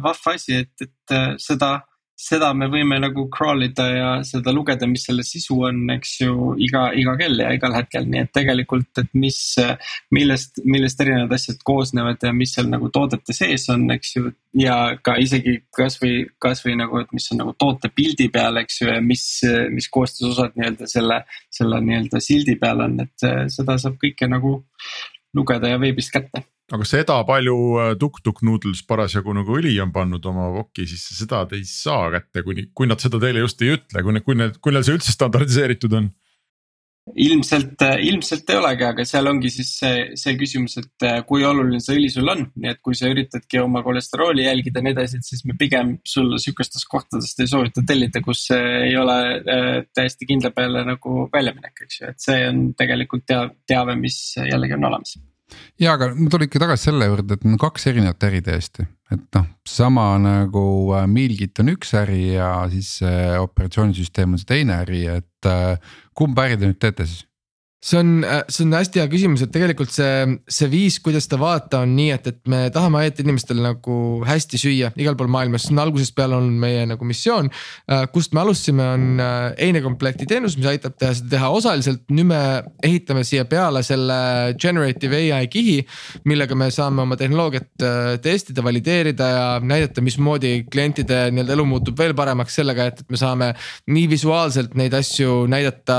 vahva asi, et, et seda seda me võime nagu crawl ida ja seda lugeda, mis selle sisu on, eks ju, iga, iga kell ja igal hetkel, nii et tegelikult, et mis, millest, millest erinevad asjad koosnevad ja mis seal nagu toodete sees on, eks ju. ja ka isegi kasvõi, kasvõi nagu, et mis on nagu toote pildi peal, eks ju, ja mis, mis koostisosad nii-öelda selle, selle nii-öelda sildi peal on, et seda saab kõike nagu lugeda ja veebist kätte aga seda palju äh, Tuk-Tuk Noodles parasjagu nagu õli on pannud oma voki, siis seda te ei saa kätte, kuni, kui nad seda teile just ei ütle, kui, kui need, kui neil see üldse standardiseeritud on. Ilmselt, äh, ilmselt ei olegi, aga seal ongi siis see, see küsimus, et äh, kui oluline see õli sul on, nii et kui sa üritadki oma kolesterooli jälgida ja nii edasi, et siis me pigem sulle sihukestest kohtadest ei soovita tellida, kus ei ole äh, täiesti kindla peale nagu väljaminek, eks ju, et see on tegelikult teave, teave, mis jällegi on olemas ja aga ma tulen ikka tagasi selle juurde, et on kaks erinevat äri täiesti, et noh, sama nagu äh, Mealkit on üks äri ja siis äh, operatsioonisüsteem on see teine äri, et äh, kumba äri te nüüd teete siis? See on, äh, see on hästi hea küsimus, et tegelikult see, see viis, kuidas seda vaadata, on nii, et, et me tahame aidata inimestel nagu hästi süüa igal pool maailmas, see on algusest peale olnud meie nagu missioon. Äh, kust me alustasime, on äh, einekomplekti teenus, mis aitab teha seda teha osaliselt, nüüd me ehitame siia peale selle generative ai kihi. millega me saame oma tehnoloogiat testida, valideerida ja näidata, mismoodi klientide nii-öelda elu muutub veel paremaks sellega, et, et me saame nii visuaalselt neid asju näidata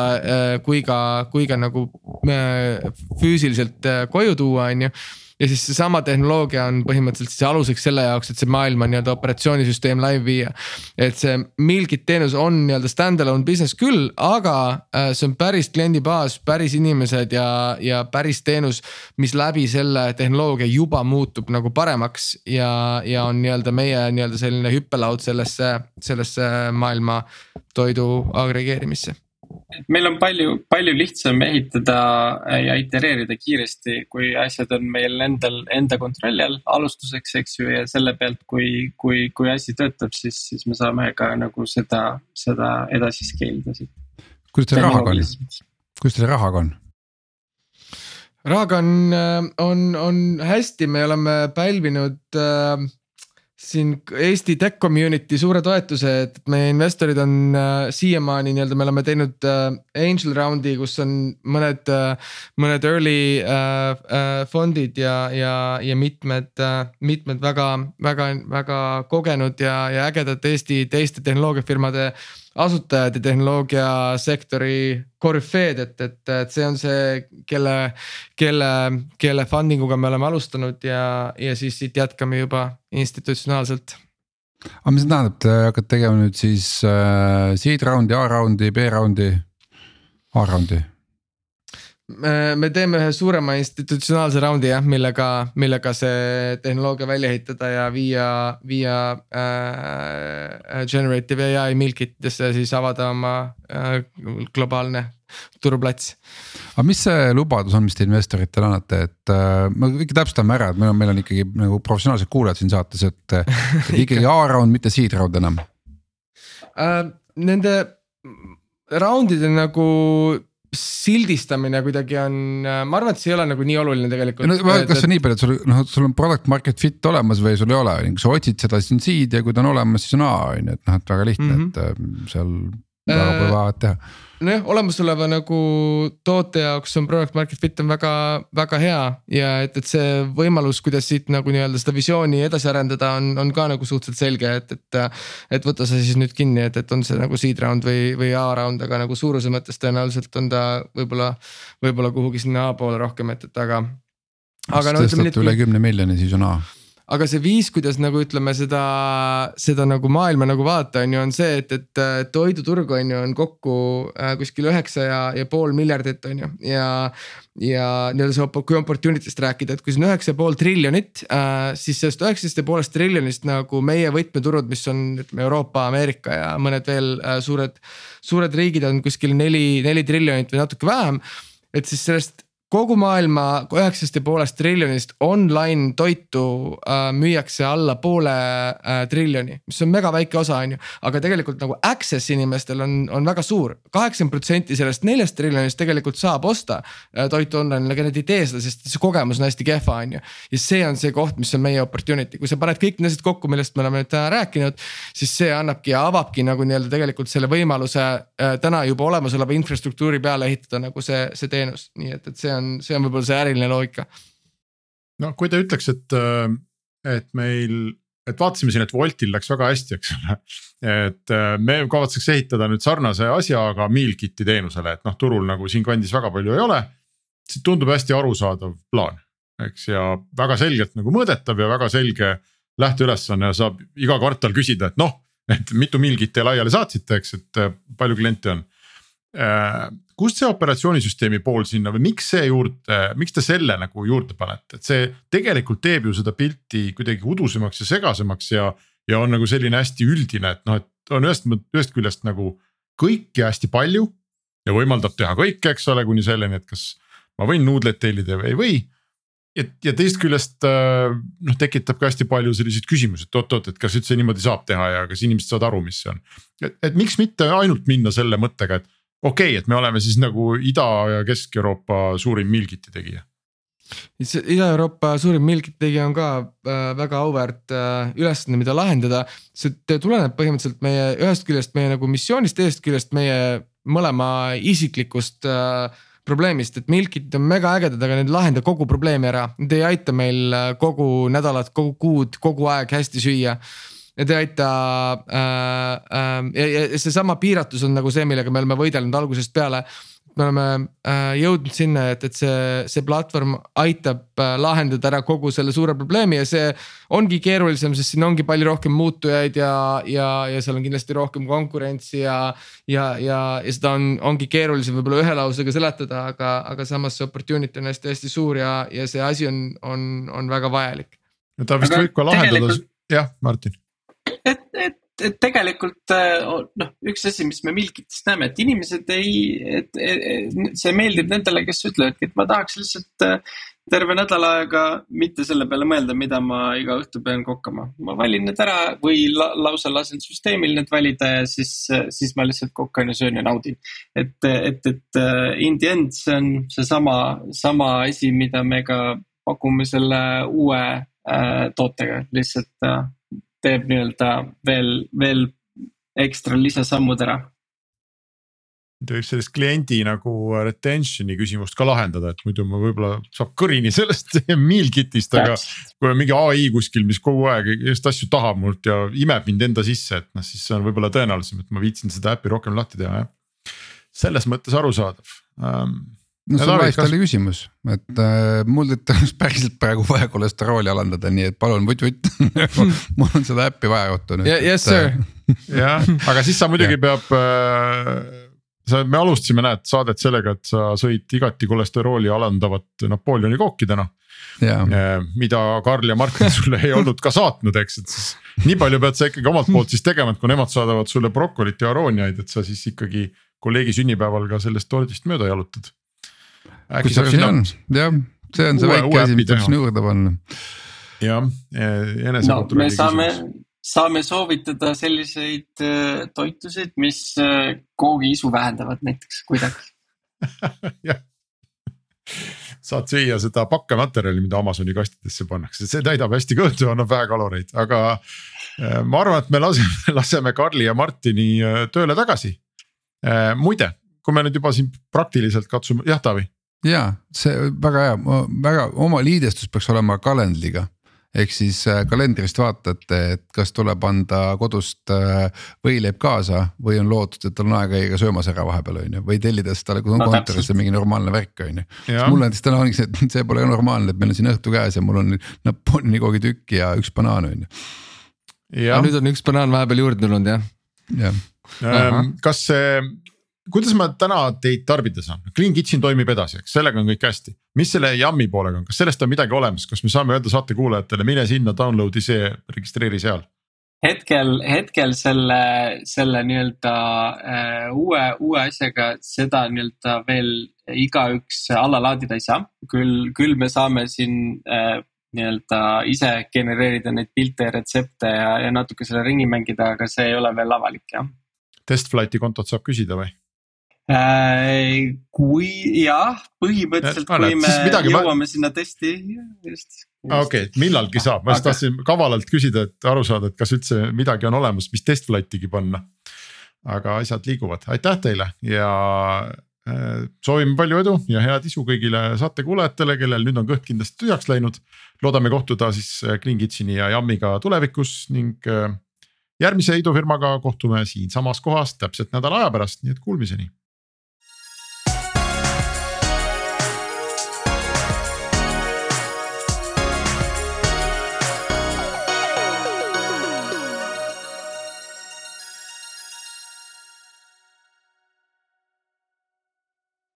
kui ka, kui ka nagu nagu äh, füüsiliselt äh, koju tuua, on ju ja siis seesama tehnoloogia on põhimõtteliselt siis aluseks selle jaoks, et see maailma nii-öelda operatsioonisüsteem live viia. et see Milkit teenus on nii-öelda stand-alone business küll, aga äh, see on päris kliendibaas, päris inimesed ja, ja päris teenus. mis läbi selle tehnoloogia juba muutub nagu paremaks ja, ja on nii-öelda meie nii-öelda selline hüppelaud sellesse, sellesse maailma toidu agregeerimisse meil on palju, palju lihtsam ehitada ja itereerida kiiresti, kui asjad on meil endal, enda kontrolli all alustuseks, eks ju, ja selle pealt, kui, kui, kui asi töötab, siis, siis me saame ka nagu seda, seda edasi scale ida siit. kuidas teil rahaga on, kuidas teil rahaga on? rahaga on, on, on hästi, me oleme pälvinud äh, siin Eesti tech community suure toetuse, et meie investorid on äh, siiamaani nii-öelda, me oleme teinud äh, angel round'i, kus on mõned äh,, mõned early äh, äh, fondid ja, ja, ja mitmed äh,, mitmed väga, väga, väga kogenud ja, ja ägedad Eesti teiste tehnoloogiafirmade asutajad ja tehnoloogiasektori korüfeed, et, et, et see on see, kelle, kelle, kelle funding uga me oleme alustanud ja, ja siis siit jätkame juba institutsionaalselt. aga mis see tähendab, te hakkate tegema nüüd siis äh, seed round'i, A round'i, B round'i, A round'i? Me teeme ühe suurema institutsionaalse raundi jah, millega, millega see tehnoloogia välja ehitada ja viia, viia äh, generative ai milkitesse siis avada oma äh, globaalne turuplats. aga mis see lubadus on, mis te investoritele annate, et äh, me ikka täpsustame ära, et meil on, meil on ikkagi nagu professionaalsed kuulajad siin saates, et, et ikkagi A-round, mitte seed round enam äh,. Nende round'ide nagu sildistamine kuidagi on, ma arvan, et see ei ole nagu nii oluline tegelikult. no kas see on nii palju, et sul noh, sul on product market fit olemas või sul ei ole, kui sa otsid seda, siis on seed ja kui ta on olemas, siis on A on ju, et noh, et väga lihtne mm, -hmm. et äh, seal väga pole vahet teha nojah, olemasoleva nagu toote jaoks on product market fit on väga, väga hea ja et, et see võimalus, kuidas siit nagu nii-öelda seda visiooni edasi arendada, on, on ka nagu suhteliselt selge, et, et. et võta see siis nüüd kinni, et, et on see nagu seed round või, või A round, aga nagu suuruse mõttes tõenäoliselt on ta võib-olla, võib-olla kuhugi sinna A poole rohkem, et, et aga. aga no ütleme nii. üle kümne miljoni, siis on A aga see viis, kuidas nagu ütleme seda, seda nagu maailma nagu vaadata, on ju, on see, et, et toiduturg on ju, on kokku äh, kuskil üheksa ja, ja pool miljardit, on ju, ja. ja nii-öelda see, kui opportunity'st rääkida, et kui see on üheksa ja pool triljonit äh,, siis sellest üheksast ja poolest triljonist nagu meie võtmeturud, mis on ütleme Euroopa, Ameerika ja mõned veel äh, suured. suured riigid on kuskil neli, neli triljonit või natuke vähem, et siis sellest kogu maailma üheksast ja poolest triljonist online toitu äh, müüakse alla poole äh, triljoni, mis on mega väike osa, on ju. aga tegelikult nagu access inimestel on, on väga suur, kaheksakümmend protsenti sellest neljast triljonist tegelikult saab osta äh, toitu online'il, aga nad ei tee seda, sest see kogemus on hästi kehva, on ju. ja see on see koht, mis on meie opportunity, kui sa paned kõik need asjad kokku, millest me oleme nüüd täna rääkinud. siis see annabki ja avabki nagu nii-öelda tegelikult selle võimaluse äh, täna juba olemasoleva infrastruktuuri peale ehitada nagu see, see teenus, nii et, et see on on, see on võib-olla see äriline loogika. no kui ta ütleks, et, äh, et meil, et vaatasime siin, et Woltil läks väga hästi, eks ole. et äh, me kavatseks ehitada nüüd sarnase asja, aga Mealkiti teenusele, et noh, turul nagu siinkandis väga palju ei ole. see tundub hästi arusaadav plaan, eks ja väga selgelt nagu mõõdetav ja väga selge lähteülesanne saab iga kvartal küsida, et noh, et mitu Mealkiti laiali saatsite, eks, et äh, palju kliente on kust see operatsioonisüsteemi pool sinna või miks see juurde, miks te selle nagu juurde panete, et see tegelikult teeb ju seda pilti kuidagi udusemaks ja segasemaks ja. ja on nagu selline hästi üldine, et noh, et on ühest, ühest küljest nagu kõike hästi palju. ja võimaldab teha kõike, eks ole, kuni selleni, et kas ma võin nuudleid tellida või ei või. et ja teisest küljest äh, noh, tekitab ka hästi palju selliseid küsimusi, et oot-oot, et kas üldse niimoodi saab teha ja kas inimesed saavad aru, mis see on. et, et miks mitte ainult minna selle mõttega, et okei okay,, et me oleme siis nagu Ida- ja Kesk-Euroopa suurim Milgiti tegija. Ida-Euroopa suurim Milgiti tegija on ka äh, väga auväärt äh, ülesanne, mida lahendada. see tuleneb põhimõtteliselt meie ühest küljest meie nagu missioonist, teisest küljest meie mõlema isiklikust äh, probleemist, et Milkid on mega ägedad, aga need ei lahenda kogu probleemi ära, need ei aita meil äh, kogu nädalat, kogu kuud, kogu aeg hästi süüa Need ei aita äh, äh, ja, ja seesama piiratus on nagu see, millega me oleme võidelnud algusest peale. me oleme äh, jõudnud sinna, et, et see, see platvorm aitab äh, lahendada ära kogu selle suure probleemi ja see ongi keerulisem, sest siin ongi palju rohkem muutujaid ja, ja, ja seal on kindlasti rohkem konkurentsi ja. ja, ja, ja seda on, ongi keerulisem võib-olla ühe lausega seletada, aga, aga samas see opportunity on hästi-hästi suur ja, ja see asi on, on, on väga vajalik. no ta vist aga võib ka lahendada, jah, Martin et, et, et tegelikult äh, noh, üks asi, mis me Milkitist näeme, et inimesed ei, et, see meeldib nendele, kes ütlevadki, et ma tahaks lihtsalt äh, terve nädal aega mitte selle peale mõelda, mida ma iga õhtu pean kokkama. ma valin need ära või la, lausa lasen süsteemil need valida ja siis, siis ma lihtsalt kokkan ja söön ja naudin. et, et, et in the end see on seesama, sama asi, mida me ka pakume selle uue äh, tootega, lihtsalt äh, teeb nii-öelda veel, veel ekstra lisasammud ära. ta võib sellist kliendi nagu retention'i küsimust ka lahendada, et muidu ma võib-olla saab kõrini sellest Mealkitist, aga. kui on mingi ai kuskil, mis kogu aeg just asju tahab mult ja imeb mind enda sisse, et noh, siis see on võib-olla tõenäolisem, et ma viitsin seda äppi rohkem lahti teha, jah. selles mõttes arusaadav um, no see on Laistali kas... küsimus, et äh, mul oleks päriselt praegu vaja kolesterooli alandada, nii et palun vutt-vutt mul on seda äppi vaja Otto nüüd. Yes sir. jah, aga siis sa muidugi peab äh, sa, me alustasime, näed saadet sellega, et sa sõid igati kolesterooli alandavat Napoleoni kooki täna. Äh, mida Karl ja Martin sulle ei olnud ka saatnud, eks, et siis nii palju pead sa ikkagi omalt poolt siis tegema, et kui nemad saadavad sulle brokolit ja arooniaid, et sa siis ikkagi kolleegi sünnipäeval ka sellest tordist mööda jalutad äkki saab sinna. jah, see on see uue, väike asi, mis tuleb sinna juurde panna. jah, enesekontrolli no, me saame, saame soovitada selliseid äh, toitusid, mis äh, koogiisu vähendavad näiteks kuidagi jah, saad süüa seda pakkematerjali, mida Amazoni kastidesse pannakse, see täidab hästi kõhtu annab vähe kaloreid, aga äh, ma arvan, et me laseme, laseme Karli ja Martini tööle tagasi. Muide, kui me nüüd juba siin praktiliselt katsume, jah, Taavi ja see väga hea, väga oma liidestus peaks olema kalendriga. ehk siis äh, kalendrist vaatate, et kas tuleb anda kodust äh, võileib kaasa või on lootust, et tal on aega käia söömas ära vahepeal on ju, või tellides talle No kontorisse mingi normaalne värk on ju. Mul näiteks täna ongi see, et see pole normaalne, et meil on siin õhtu käes ja mul on Napoleoni koogitükk ja üks banaan on ju, jah, nüüd on üks banaan vahepeal juurde tulnud jah. jah. Ähm, kas see, kuidas ma täna teid tarbida saan, Clean Kitchen toimib edasi, eks sellega on kõik hästi. mis selle Yummi poolega on, kas sellest on midagi olemas, kas me saame öelda saate kuulajatele, mine sinna, download'i see, registreeri seal? hetkel, hetkel selle, selle nii-öelda äh, uue, uue asjaga seda nii-öelda veel igaüks alla laadida ei saa. küll, küll me saame siin äh, nii-öelda ise genereerida neid pilte ja retsepte ja, ja natuke selle ringi mängida, aga see ei ole veel avalik jah Test flight'i kontot saab küsida või? Äh, kui jah, põhimõtteliselt, kui me midagi ma- jõuame sinna testi, just. okei okay,, millalgi saab, ma just Aga- tahtsin kavalalt küsida, et aru saada, et kas üldse midagi on olemas, mis test flight'igi panna. aga asjad liiguvad, aitäh teile ja äh, soovime palju edu ja head isu kõigile saatekuulajatele, kellel nüüd on kõht kindlasti tühjaks läinud. loodame kohtuda siis äh, Clean Kitcheni ja Yummiga tulevikus ning äh, järgmise idufirmaga kohtume siinsamas kohas täpselt nädala aja pärast, nii et kuulmiseni